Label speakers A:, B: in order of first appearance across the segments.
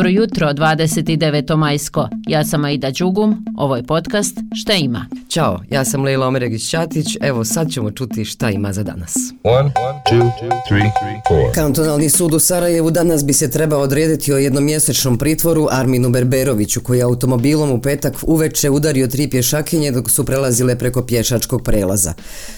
A: Dobro jutro, 29. majsko. Ja sam Aida Đugum, ovo je podcast Šta ima?
B: Ćao, ja sam Lejla Omeregić-Ćatić, evo sad ćemo čuti šta ima za danas.
C: One, two, three, four.
B: Kantonalni sud u Sarajevu danas bi se trebao odrediti o jednomjesečnom pritvoru Arminu Berberoviću, koji je automobilom u petak uveče udario tri pješakinje dok su prelazile preko pješačkog prelaza.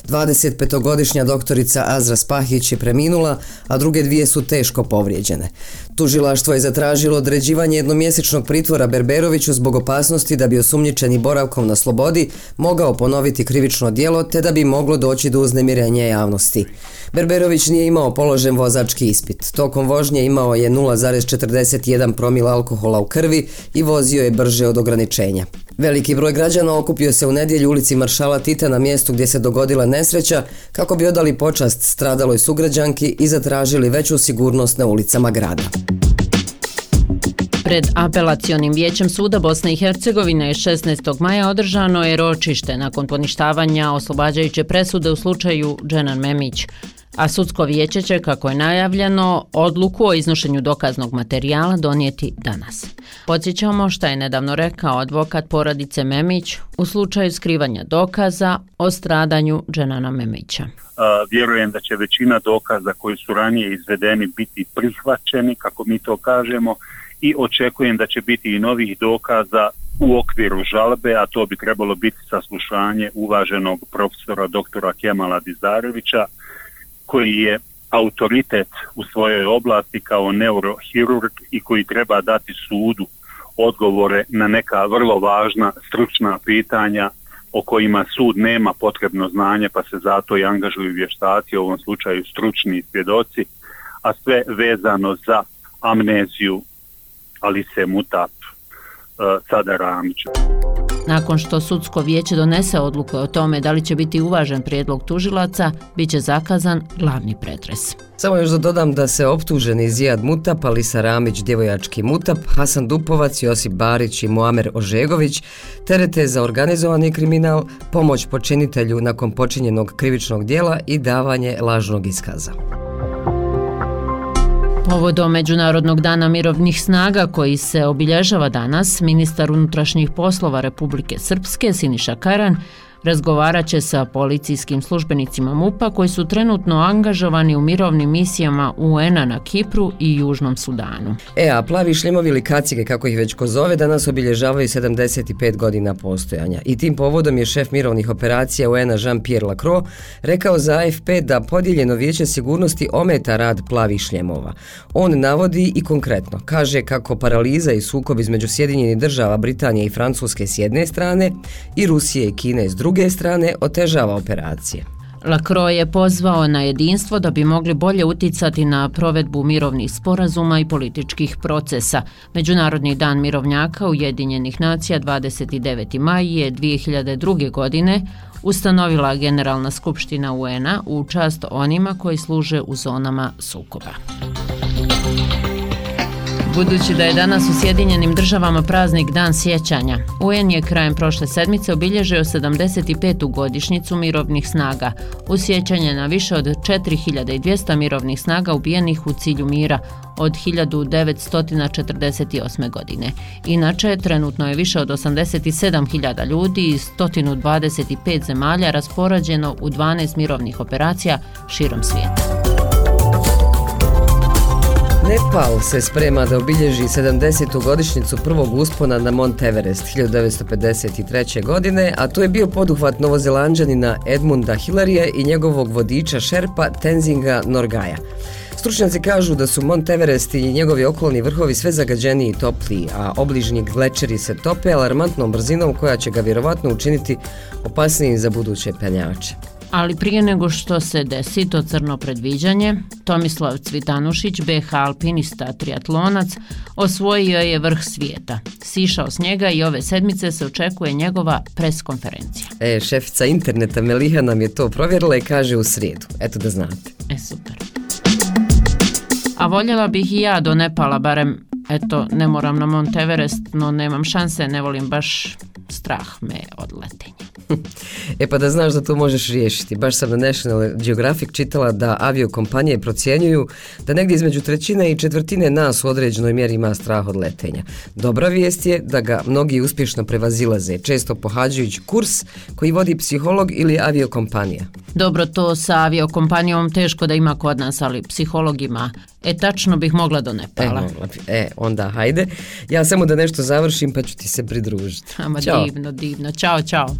B: 25-godišnja doktorica Azra Spahić je preminula, a druge dvije su teško povrijeđene. Tužilaštvo je zatražilo određivanje jednomjesečnog pritvora Berberoviću zbog opasnosti da bi osumnjičeni boravkom na slobodi mogao ponoviti krivično dijelo te da bi moglo doći do uznemirenja javnosti. Berberović nije imao položen vozački ispit. Tokom vožnje imao je 0,41 promila alkohola u krvi i vozio je brže od ograničenja. Veliki broj građana okupio se u nedjelju ulici Maršala Tita na mjestu gdje se dogodila nesreća kako bi odali počast stradaloj sugrađanki i zatražili veću sigurnost na ulicama grada.
A: Pred apelacionim vijećem suda Bosne i Hercegovine 16. maja održano je ročište nakon poništavanja oslobađajuće presude u slučaju Dženan Memić. A sudsko vijeće će, kako je najavljeno, odluku o iznošenju dokaznog materijala donijeti danas. Podsjećamo šta je nedavno rekao advokat poradice Memić u slučaju skrivanja dokaza o stradanju Dženana Memića.
D: Vjerujem da će većina dokaza koji su ranije izvedeni biti prihvaćeni, kako mi to kažemo, i očekujem da će biti i novih dokaza u okviru žalbe, a to bi trebalo biti saslušanje uvaženog profesora doktora Kemala Dizarevića, koji je autoritet u svojoj oblasti kao neurohirurg i koji treba dati sudu odgovore na neka vrlo važna stručna pitanja o kojima sud nema potrebno znanje pa se zato i angažuju vještaci, u ovom slučaju stručni svjedoci, a sve vezano za amneziju Alice Mutap uh, Sada Ramića.
A: Nakon što sudsko vijeće donese odluku o tome da li će biti uvažen prijedlog tužilaca, bit će zakazan glavni pretres.
B: Samo još da dodam da se optuženi Zijad Mutap, Alisa Ramić, djevojački Mutap, Hasan Dupovac, Josip Barić i Muamer Ožegović terete za organizovani kriminal, pomoć počinitelju nakon počinjenog krivičnog dijela i davanje lažnog iskaza.
A: Povodom Međunarodnog dana mirovnih snaga koji se obilježava danas, ministar unutrašnjih poslova Republike Srpske Siniša Karan razgovarat će sa policijskim službenicima MUPA koji su trenutno angažovani u mirovnim misijama UN-a na Kipru i Južnom Sudanu.
B: E, a plavi šlimovi ili kacige, kako ih već ko zove, danas obilježavaju 75 godina postojanja. I tim povodom je šef mirovnih operacija UN-a Jean-Pierre Lacroix rekao za AFP da podijeljeno vijeće sigurnosti ometa rad plavih šljemova. On navodi i konkretno, kaže kako paraliza i sukob između Sjedinjenih država Britanije i Francuske s jedne strane i Rusije i Kine s druge druge strane otežava operacije.
A: Lacroix je pozvao na jedinstvo da bi mogli bolje uticati na provedbu mirovnih sporazuma i političkih procesa. Međunarodni dan mirovnjaka Ujedinjenih nacija 29. maj je 2002. godine ustanovila Generalna skupština UN-a u čast onima koji služe u zonama sukoba. Budući da je danas u Sjedinjenim državama praznik Dan sjećanja, UN je krajem prošle sedmice obilježio 75. godišnicu mirovnih snaga, u sjećanje na više od 4200 mirovnih snaga ubijenih u cilju mira od 1948. godine. Inače, trenutno je više od 87.000 ljudi iz 125 zemalja rasporađeno u 12 mirovnih operacija širom svijeta.
B: Nepal se sprema da obilježi 70. godišnjicu prvog uspona na Mont Everest 1953. godine, a to je bio poduhvat novozelanđanina Edmunda Hillarije i njegovog vodiča Šerpa Tenzinga Norgaja. Stručnjaci kažu da su Mont Everest i njegovi okolni vrhovi sve zagađeniji i topliji, a obližnji glečeri se tope alarmantnom brzinom koja će ga vjerovatno učiniti opasnijim za buduće penjače.
A: Ali prije nego što se desi to crno predviđanje, Tomislav Cvitanušić, BH alpinista triatlonac, osvojio je vrh svijeta. Sišao s njega i ove sedmice se očekuje njegova preskonferencija.
B: E, šefica interneta Meliha nam je to provjerila i kaže u srijedu. Eto da znate.
A: E, super. A voljela bih i ja do Nepala, barem, eto, ne moram na Monteverest, no nemam šanse, ne volim baš strah me od letenja.
B: E pa da znaš da to možeš riješiti. Baš sam na National Geographic čitala da aviokompanije procjenjuju da negdje između trećine i četvrtine nas u određenoj mjeri ima strah od letenja. Dobra vijest je da ga mnogi uspješno prevazilaze, često pohađajući kurs koji vodi psiholog ili aviokompanija.
A: Dobro, to sa aviokompanijom teško da ima kod nas, ali psiholog ima. E, tačno bih mogla do
B: E,
A: Nepala.
B: mogla bi. e, onda hajde. Ja samo da nešto završim pa ću ti se pridružiti.
A: Ama
B: Ćao.
A: divno, divno. Ćao, čao.